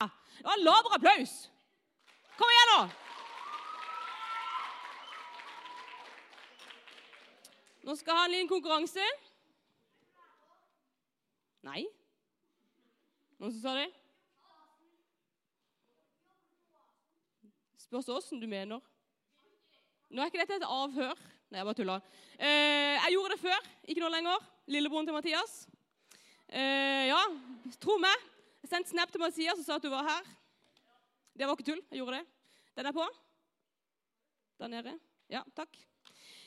Det var laber applaus. Kom igjen, nå! Nå skal jeg ha en konkurranse. Nei. Noen som sa det? Spørs åssen du mener. Nå er ikke dette et avhør. Nei, jeg bare tulla. Eh, jeg gjorde det før, ikke nå lenger. Lillebroren til Mathias. Eh, ja, tro meg. Jeg sendte snap til Mathias og sa at du var her. Det var ikke tull. Jeg gjorde det. Den er på. Der nede. Ja, takk.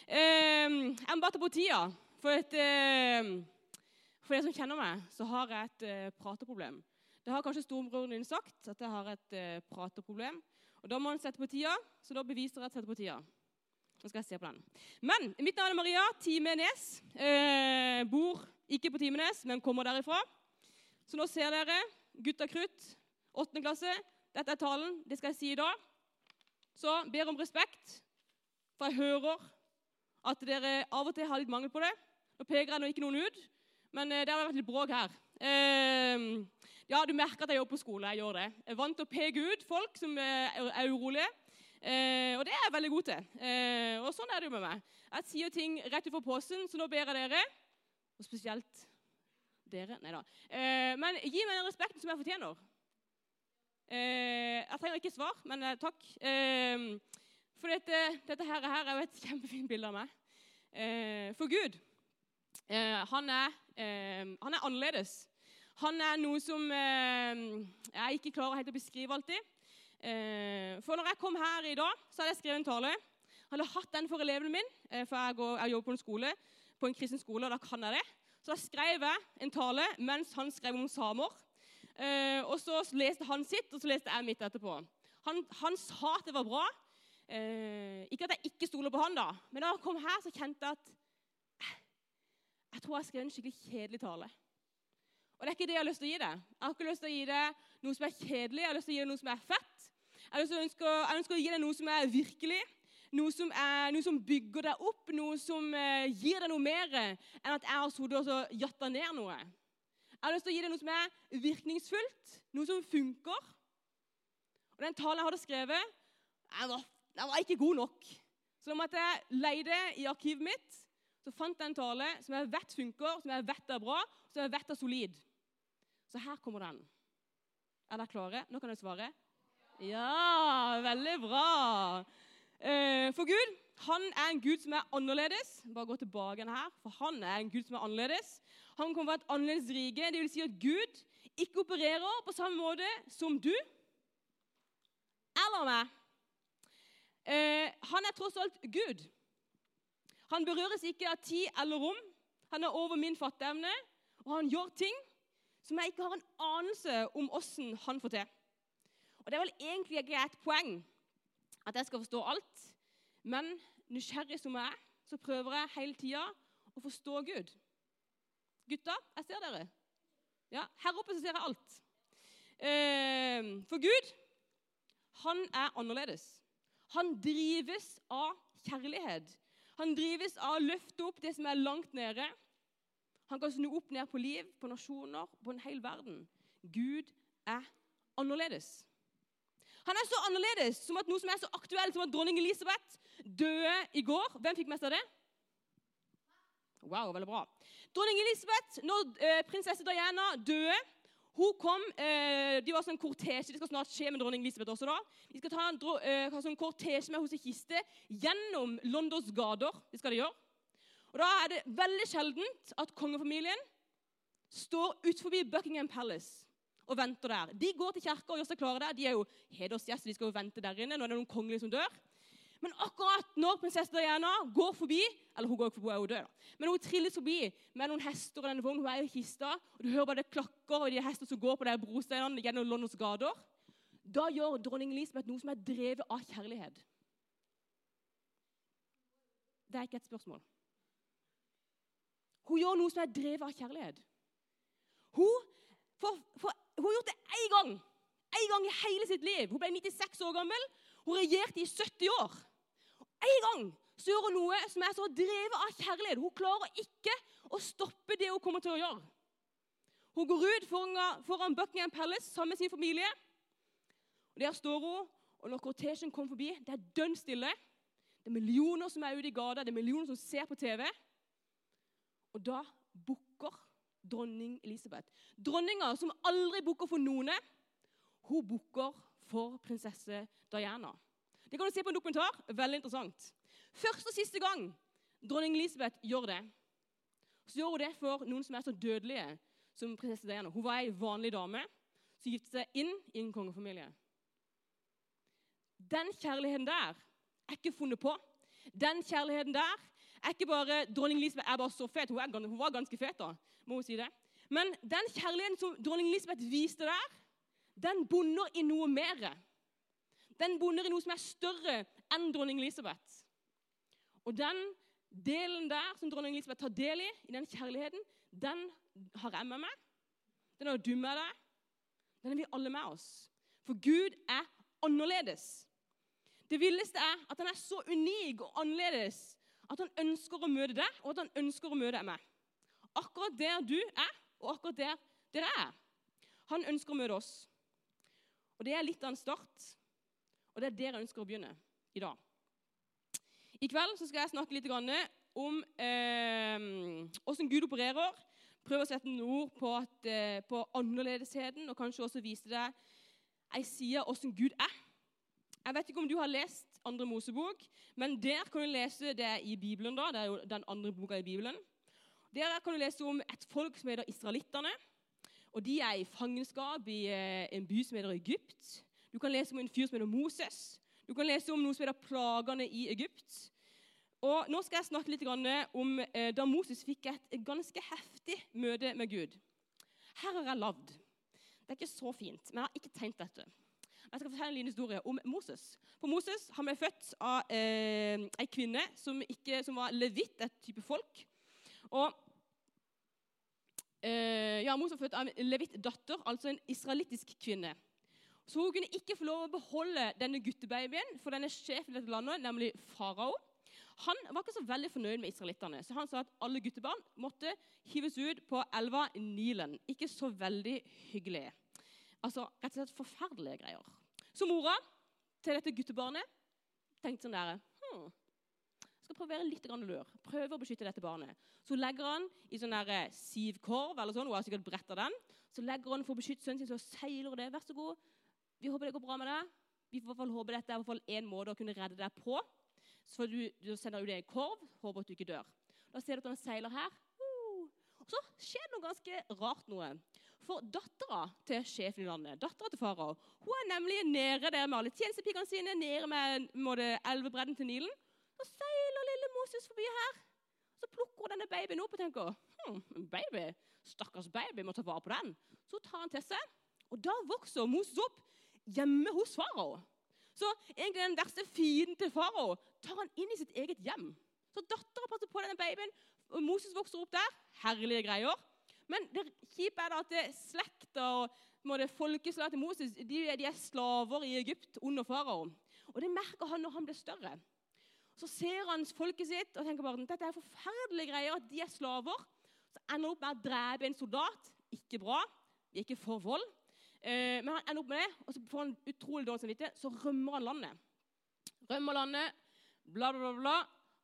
Eh, jeg må bare ta på tida. For, et, eh, for dere som kjenner meg, så har jeg et eh, prateproblem. Det har kanskje storebroren din sagt, at jeg har et eh, prateproblem. Og Da må han sette på tida, så da beviser jeg at jeg setter på tida. Nå skal jeg se på den. Men mitt navn er Maria Timenes. Eh, bor ikke på Timenes, men kommer derifra. Så nå ser dere gutta krutt, åttende klasse. Dette er talen. Det skal jeg si i dag. Så ber om respekt, for jeg hører at dere av og til har litt mangel på det. Nå peker jeg nå ikke noen ut, men eh, det har vært litt bråk her. Eh, ja, du merker at jeg jobber på skole. Jeg gjør det. Jeg er vant til å peke ut folk som eh, er urolige. Eh, og det er jeg veldig god til. Og sånn er det jo med meg. Jeg sier ting rett utenfor posen, så nå ber jeg dere, og spesielt dere Nei da. Eh, men gi meg den respekten som jeg fortjener. Eh, jeg trenger ikke svar, men eh, takk. Eh, for dette, dette her, er jo et kjempefint bilde av meg. Eh, for Gud, eh, han er, han, er, annerledes. Han er noe som jeg ikke klarer helt å beskrive alltid. for når jeg kom her i dag, så hadde jeg skrevet en tale. Jeg hadde hatt den for elevene mine, for jeg, går, jeg jobber på en skole, på en kristen skole, og da kan jeg det. Så da skrev jeg en tale mens han skrev om samer. Eh, og så leste han sitt, og så leste jeg mitt etterpå. Han, han sa at det var bra. Eh, ikke at jeg ikke stoler på han, da, men da han kom her, så kjente jeg at eh, jeg tror jeg skrev en skikkelig kjedelig tale. Og det er ikke det jeg har lyst til å gi deg. Jeg har ikke lyst til å gi deg noe som er kjedelig, jeg har lyst til å gi deg noe som er fett. Jeg ønsker, jeg ønsker å gi deg noe som er virkelig, noe som, er, noe som bygger deg opp, noe som eh, gir deg noe mer enn at jeg har sittet og jatta ned noe. Jeg har lyst til å gi deg noe som er virkningsfullt, noe som funker. Og Den talen jeg hadde skrevet, den var, var ikke god nok. Så da måtte jeg leide i arkivet mitt. Så fant jeg en tale som jeg vet funker, som jeg vet er bra, som jeg vet er solid. Så her kommer den. Er dere klare? Nå kan dere svare. Ja, veldig bra. Eh, for Gud han er en Gud som er annerledes. Bare gå tilbake her, for han er en Gud som er annerledes. Han kommer fra et annerledes rike. Det vil si at Gud ikke opererer på samme måte som du eller meg. Eh, han er tross alt Gud. Han berøres ikke av tid eller rom. Han er over min fatteevne, og han gjør ting som jeg ikke har en anelse om åssen han får til. Og Det er vel egentlig ikke et poeng at jeg skal forstå alt, men nysgjerrig som jeg er, så prøver jeg hele tida å forstå Gud. Gutta, jeg ser dere. Ja, Her oppe så ser jeg alt. Eh, for Gud, han er annerledes. Han drives av kjærlighet. Han drives av å løfte opp det som er langt nede. Han kan snu opp ned på liv, på nasjoner, på en hel verden. Gud er annerledes. Han er så annerledes som at noe som er så aktuelt som at dronning Elisabeth døde i går. Hvem fikk mest av det? Wow, veldig bra. Dronning Elisabeth, når eh, prinsesse Diana døde hun kom, eh, De var sånn kortesje. Det skal snart skje med dronning Elisabeth også. da. De skal ta en eh, sånn kortesje med hos i kiste gjennom Londons gater. Det skal de gjøre. Og Da er det veldig sjeldent at kongefamilien står utenfor Buckingham Palace og venter der. De går til kirka og gjør seg klare der. De er jo hedersgjester, de skal jo vente der inne. Nå er det noen kongelige som dør. Men akkurat når prinsesse Diana går forbi Eller hun går ikke forbi, hun er jo død, da. Men hun trilles forbi med noen hester og denne vognen. Hun er i kista, og du hører bare det klakker og de hester som går på de brosteinene gjennom Londons gater. Da gjør dronning Elisabeth noe som er drevet av kjærlighet. Det er ikke et spørsmål. Hun gjør noe som er drevet av kjærlighet. Hun, for, for, hun har gjort det én gang. En gang i hele sitt liv. Hun ble 96 år gammel. Hun regjerte i 70 år. En gang så gjør hun noe som er så drevet av kjærlighet. Hun klarer ikke å stoppe det hun kommer til å gjøre. Hun går ut foran, foran Buckingham Palace sammen med sin familie. Og Der står hun, og når kortesjen kommer forbi, det er dønn stille. Det er millioner som er ute i gata, det er millioner som ser på TV. Og da bukker dronning Elisabeth. Dronninga som aldri bukker for noen, hun bukker for prinsesse Diana. Det kan du se på en dokumentar. Veldig interessant. Første og siste gang dronning Elisabeth gjør det, så gjør hun det for noen som er så dødelige som prinsesse Diana. Hun var ei vanlig dame som giftet seg inn i en kongefamilie. Den kjærligheten der er ikke funnet på. Den kjærligheten der er ikke bare Dronning Elisabeth er bare så fet. Hun, hun var ganske fet, da, må hun si det. Men den kjærligheten som dronning Elisabeth viste der, den bunner i noe mer. Den bunner i noe som er større enn dronning Elisabeth. Og den delen der som dronning Elisabeth tar del i, i den kjærligheten, den har jeg med meg. Den har du med deg. Den er vi alle med oss. For Gud er annerledes. Det villeste er at han er så unik og annerledes at han ønsker å møte deg, og at han ønsker å møte meg. Akkurat der du er, og akkurat der dere er. Han ønsker å møte oss. Og det er litt av en start, og det er der jeg ønsker å begynne i dag. I kveld skal jeg snakke litt om åssen eh, Gud opererer. Prøve å sette noen ord på, at, eh, på annerledesheten, og kanskje også vise deg ei side av åssen Gud er. Jeg vet ikke om du har lest andre Mosebok, men der kan du lese det i Bibelen. da, Det er jo den andre boka i Bibelen. Der kan du lese om et folk som heter israelitterne. og De er i fangenskap i eh, en by som heter Egypt. Du kan lese om en fyr som heter Moses. Du kan lese om noe som heter plagene i Egypt. Og Nå skal jeg snakke litt om eh, da Moses fikk et ganske heftig møte med Gud. Her har jeg lagd. Det er ikke så fint, men jeg har ikke tegnet dette. Jeg skal fortelle en liten historie om Moses. For Moses han ble født av eh, ei kvinne som, ikke, som, var levitt, et type folk. Og eh, ja, Moses var født av en levitt datter, altså en israelittisk kvinne. Så hun kunne ikke få lov å beholde denne guttebabyen for denne sjefen i dette landet, nemlig farao. Han var ikke så veldig fornøyd med israelittene, så han sa at alle guttebarn måtte hives ut på elva Nilen. Ikke så veldig hyggelig. Altså rett og slett forferdelige greier. Så mora til dette guttebarnet tenkte sånn der hm, skal prøve å være litt lur. Prøve å beskytte dette barnet. Så hun legger han i sånn der eh, sivkorv, eller sånn, hun har sikkert bretta den. Så legger han for å beskytte sønnen sin, så seiler det. Vær så god, vi håper det går bra med deg. Vi får i hvert fall håpe dette er i hvert fall en måte å kunne redde deg på. Så du, du sender ut en korv, håper at du ikke dør. Da ser du at han seiler her. Uh, og så skjer det noe ganske rart noe. For dattera til sjefen i landet, dattera til farao, hun er nemlig nede der med alle tjenestepikene sine, nede med elvebredden til Nilen. Så seiler lille Moses forbi her. Så plukker hun denne babyen opp og tenker hm, baby, stakkars baby, må ta vare på den. Så tar han til seg, og da vokser Moses opp hjemme hos farao. Så egentlig den verste fienden til farao tar han inn i sitt eget hjem. Så dattera passer på denne babyen, og Moses vokser opp der. Herlige greier. Men det kjipe er da at slekta og folkeslaget til Moses de, de, er slaver i Egypt under faraoen. Og det merker han når han blir større. Så ser han folket sitt og tenker bare dette er forferdelige greier, at de er slaver. Så ender opp med å drepe en soldat. Ikke bra. Ikke for vold. Eh, men han ender opp med det, og så får han utrolig dårlig samvittighet. Så rømmer han landet. Rømmer landet, bla, bla, bla. bla.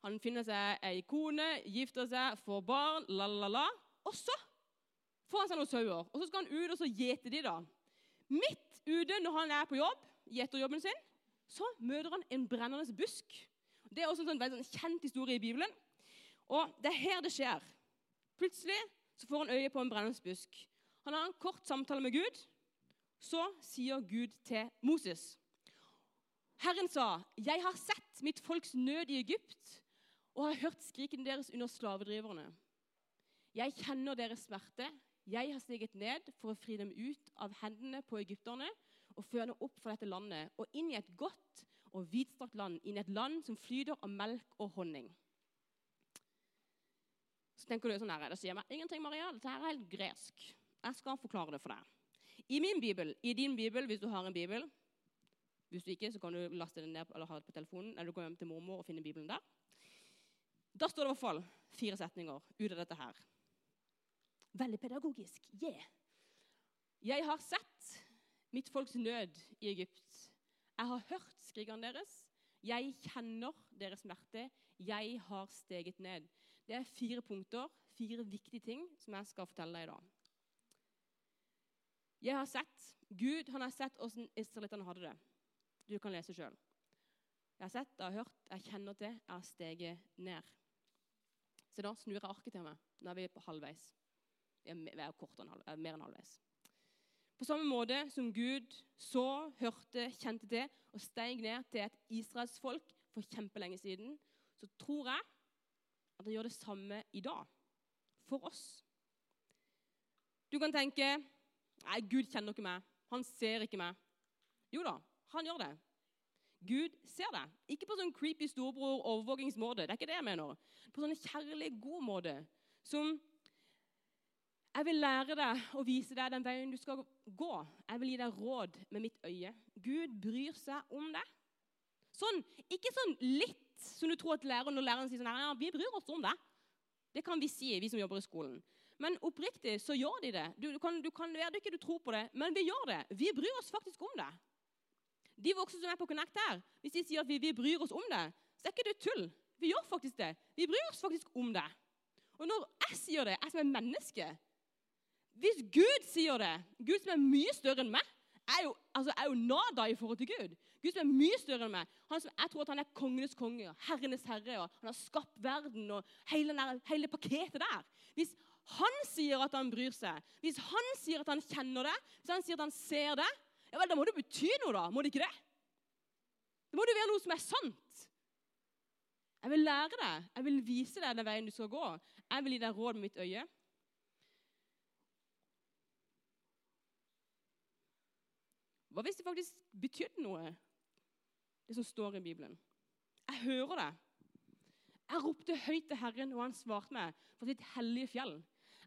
Han finner seg ei kone, gifter seg, får barn, la-la-la. Og så får han seg noen sauer. Og så skal han ut og så gjete de da. Midt ute når han er på jobb, gjeterjobben sin, så møter han en brennende busk. Det er også en sånn, veldig sånn kjent historie i Bibelen. Og det er her det skjer. Plutselig så får han øye på en brennende busk. Han har en kort samtale med Gud. Så sier Gud til Moses Herren sa, 'Jeg har sett mitt folks nød i Egypt' 'og har hørt skriken deres under slavedriverne.' 'Jeg kjenner deres smerte, jeg har steget ned for å fri dem ut av hendene på egypterne og føre dem opp fra dette landet og inn i et godt og vidstrakt land, inn i et land som flyter av melk og honning. Så tenker du sånn her, Det sier meg ingenting, Maria. Dette er helt gresk. Jeg skal forklare det for deg. I min bibel, i din bibel, hvis du har en bibel Hvis du ikke, så kan du laste den ned eller ha det på telefonen, eller du kan hjem til mormor og finne Bibelen der. Da står det i hvert fall fire setninger ut av dette her. Veldig pedagogisk. Yeah. Jeg har sett mitt folks nød i Egypt. Jeg har hørt skrikene deres. Jeg kjenner deres smerte. Jeg har steget ned. Det er fire punkter, fire viktige ting som jeg skal fortelle deg i dag. Jeg har sett, Gud han har sett hvordan israelittene hadde det. Du kan lese sjøl. Jeg har sett, jeg har hørt, jeg kjenner til, jeg har steget ned. Så da snur jeg arket til meg. Nå er vi på halvveis. Enn halv, mer enn halvveis. På samme måte som Gud så, hørte, kjente til og steg ned til et israelsfolk for kjempelenge siden, så tror jeg at han gjør det samme i dag. For oss. Du kan tenke Nei, Gud kjenner ikke meg. Han ser ikke meg. Jo da, han gjør det. Gud ser det. Ikke på sånn creepy storebror-overvåkingsmåte. Det er ikke det jeg mener. På sånn kjærlig, god måte. Som jeg vil lære deg og vise deg den veien du skal gå. Jeg vil gi deg råd med mitt øye. Gud bryr seg om deg. Sånn, Ikke sånn litt som du tror at læreren når læreren sier sånn ja, vi bryr oss om deg. Det kan vi si, vi som jobber i skolen. Men oppriktig så gjør de det. Du, du, kan, du kan være det ikke du tror på det, men vi gjør det. Vi bryr oss faktisk om det. De voksne som er på Connect her, hvis de sier at vi, vi bryr oss om det, så er ikke det tull. Vi gjør faktisk det. Vi bryr oss faktisk om det. Og når jeg sier det, jeg som er menneske Hvis Gud sier det, Gud som er mye større enn meg, er jo, altså, er jo nada i forhold til Gud. Gud som er mye større enn meg. Han som, jeg tror at han er kongenes konge, og herrenes herre. og Han har skapt verden og hele, hele pakketet der. Hvis han sier at han bryr seg, hvis han sier at han kjenner det, hvis han sier at han ser det, ja vel, da må det bety noe, da. Må det ikke det? Det må det være noe som er sant. Jeg vil lære deg, jeg vil vise deg den veien du skal gå. Jeg vil gi deg råd med mitt øye. Hva hvis det faktisk betydde noe, det som står i Bibelen? Jeg hører det. Jeg ropte høyt til Herren, og han svarte meg fra sitt hellige fjell.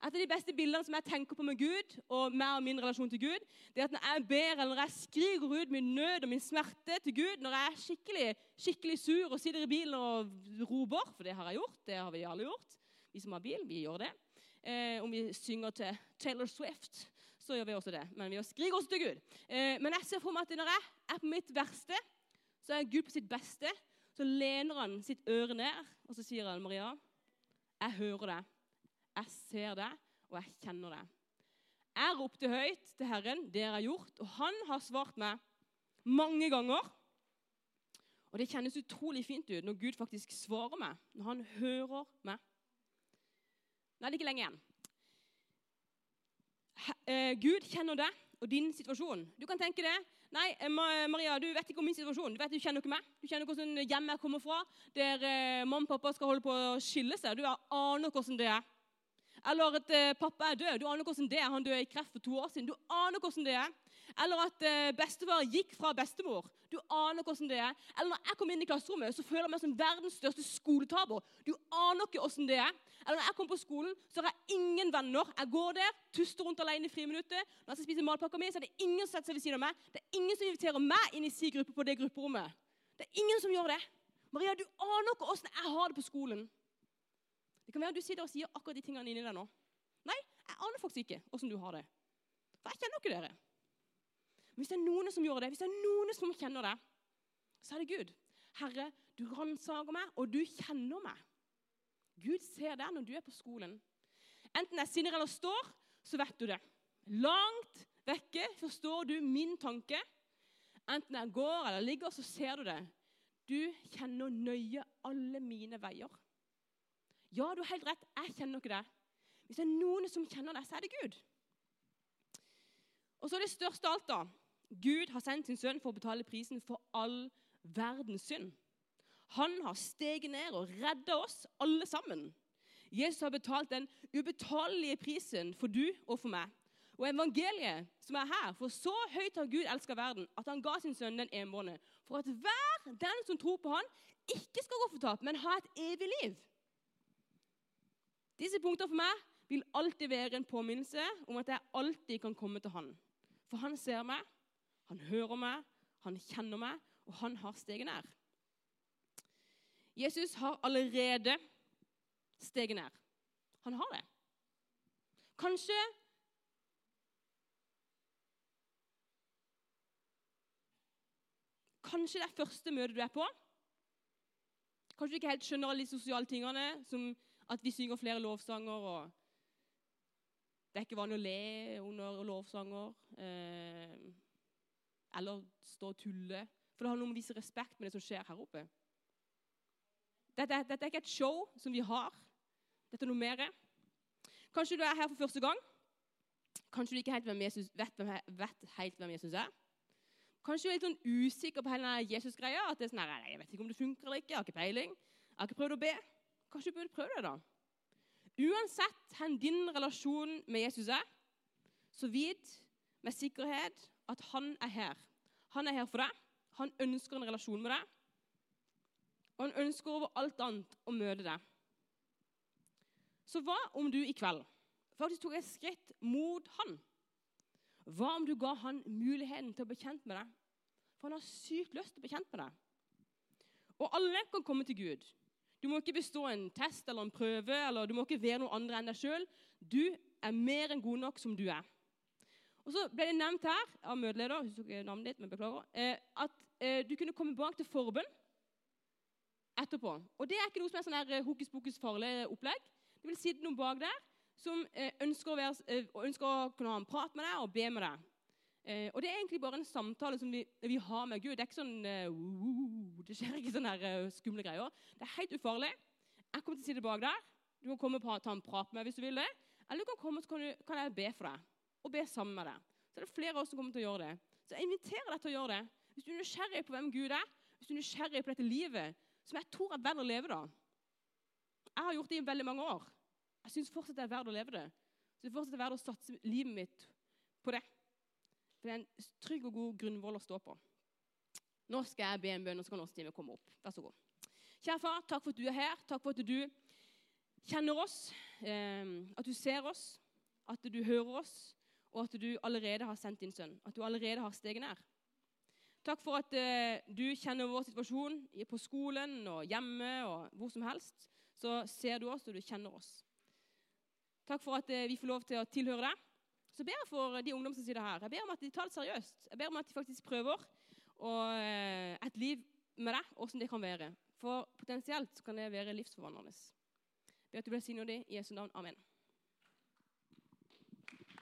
Et av de beste bildene som jeg tenker på med Gud, og meg og min relasjon til Gud, det er at når jeg ber eller jeg skriker ut min nød og min smerte til Gud, når jeg er skikkelig, skikkelig sur og sitter i bilen og roper, for det har jeg gjort, det har vi alle gjort, vi som har bil, vi gjør det. Eh, om vi synger til Taylor Swift, så gjør vi også det. Men vi skriker også til Gud. Eh, men jeg ser for meg at når jeg er på mitt verste, så er Gud på sitt beste. Så lener han sitt øre ned, og så sier han, 'Maria, jeg hører deg. Jeg ser deg, og jeg kjenner deg.' Jeg ropte høyt til Herren, det har jeg gjort, og han har svart meg mange ganger. Og det kjennes utrolig fint ut når Gud faktisk svarer meg, når han hører meg. Nå er det ikke lenge igjen. Eh, Gud kjenner deg og din situasjon. Du kan tenke det. Nei, eh, Maria, du vet ikke om min situasjon. Du vet, du kjenner ikke meg. Du kjenner hvordan hjemmet jeg kommer fra, der eh, mamma og pappa skal holde på å skille seg. Du aner hvordan det er. Eller at pappa er død. Du aner hvordan det er. Han døde i kreft for to år siden. Du aner hvordan det er. Eller at eh, bestefar gikk fra bestemor. Du aner hvordan det er. Eller når jeg kommer inn i klasserommet, så føler jeg meg som verdens største skoletaper. Du aner ikke hvordan det er. Eller når jeg kommer på skolen, så har jeg ingen venner. Jeg går der, tuster rundt alene i friminuttet. Når jeg skal spise matpakka mi, så er det ingen som setter seg ved siden av meg. Det er ingen som inviterer meg inn i sin gruppe på det grupperommet. Det er ingen som gjør det. Maria, du aner ikke hvordan jeg har det på skolen. Det kan være du sitter og sier akkurat de tingene inni deg nå. Nei, jeg aner faktisk ikke åssen du har det. For jeg kjenner ikke dere. Men hvis det er noen som gjør det, hvis det er noen som kjenner det, så er det Gud. Herre, du ransaker meg, og du kjenner meg. Gud ser deg når du er på skolen. Enten jeg sinner eller står, så vet du det. Langt vekke forstår du min tanke. Enten jeg går eller ligger, så ser du det. Du kjenner nøye alle mine veier. Ja, du har helt rett. Jeg kjenner ikke det. Hvis det er noen som kjenner det, så er det Gud. Og så er det største av alt, da. Gud har sendt sin sønn for å betale prisen for all verdens synd. Han har steget ned og redda oss alle sammen. Jesus har betalt den ubetalelige prisen for du og for meg. Og evangeliet som er her, for så høyt har Gud elska verden, at han ga sin sønn den enbårne, for at hver den som tror på han, ikke skal gå fortapt, men ha et evig liv. Disse punktene for meg vil alltid være en påminnelse om at jeg alltid kan komme til Han. For han ser meg, han hører meg, han kjenner meg, og han har steget nær. Jesus har allerede steget nær. Han har det. Kanskje kanskje det er første møte du er på. Kanskje du ikke helt skjønner alle de sosiale tingene, som at vi synger flere lovsanger. og Det er ikke vanlig å le under lovsanger. Eh, eller stå og tulle. For det har noe med å vise respekt med det som skjer her oppe. Dette, dette er ikke et show som vi har. Dette er noe mer. Kanskje du er her for første gang. Kanskje du ikke helt Jesus, vet, vet, helt hvem Jesus er. Kanskje du er litt sånn usikker på hele Jesus-greia. at det er sånn, nei, Jeg vet ikke om det funker eller ikke. Jeg har ikke peiling. Jeg har ikke prøvd å be. Kanskje du burde prøve det, da. Uansett hvor din relasjon med Jesus er, så vit med sikkerhet at han er her. Han er her for deg. Han ønsker en relasjon med deg. Og han ønsker over alt annet å møte deg. Så hva om du i kveld faktisk tok et skritt mot han? Hva om du ga han muligheten til å bli kjent med deg? For han har sykt lyst til å bli kjent med deg. Og alle kan komme til Gud. Du må ikke bestå en test eller en prøve, eller du må ikke være noe andre enn deg sjøl. Du er mer enn god nok som du er. Og så ble det nevnt her av møteleder husker ikke navnet ditt, men beklager, eh, at eh, du kunne komme bak til forbønn etterpå. Og Det er ikke noe som er sånn eh, hokus pokus farlig opplegg. Det vil sitte noen bak der som ønsker å, være, ønsker å, kunne ha en prat med deg og be med deg. og Det er egentlig bare en samtale som vi, vi har med Gud. Det er ikke sånn, uh, det skjer ikke sånne skumle greier. Det er helt ufarlig. Jeg kommer til å sitte bak der. Du kan komme og ta en prat med meg hvis du vil det. Eller du kan komme, så kan, du, kan jeg be for deg og be sammen med deg. Så er det flere av oss som kommer til å gjøre det. Så jeg inviterer deg til å gjøre det. Hvis du er nysgjerrig på hvem Gud er, hvis du er nysgjerrig på dette livet, som jeg tror er verdt å leve da. Jeg har gjort det i veldig mange år. Jeg syns fortsatt det er verdt å leve det. Så det fortsatt er verdt å satse livet mitt på det. For det er en trygg og god grunnvoll å stå på. Nå skal jeg be en bønn, og så kan Åstine komme opp. Vær så god. Kjære far, takk for at du er her. Takk for at du kjenner oss, eh, at du ser oss, at du hører oss, og at du allerede har sendt din sønn. At du allerede har steget nær. Takk for at eh, du kjenner vår situasjon på skolen og hjemme og hvor som helst. Så ser du oss, og du kjenner oss. Takk for at eh, vi får lov til å tilhøre deg. Så ber jeg for de ungdom som sitter her. Jeg ber om at de tar det seriøst. Jeg ber om at de faktisk prøver og, eh, et liv med deg, åssen det kan være. For potensielt kan det være livsforvandlende. Jeg ber at du velsigner dem i Jesu navn. Amen.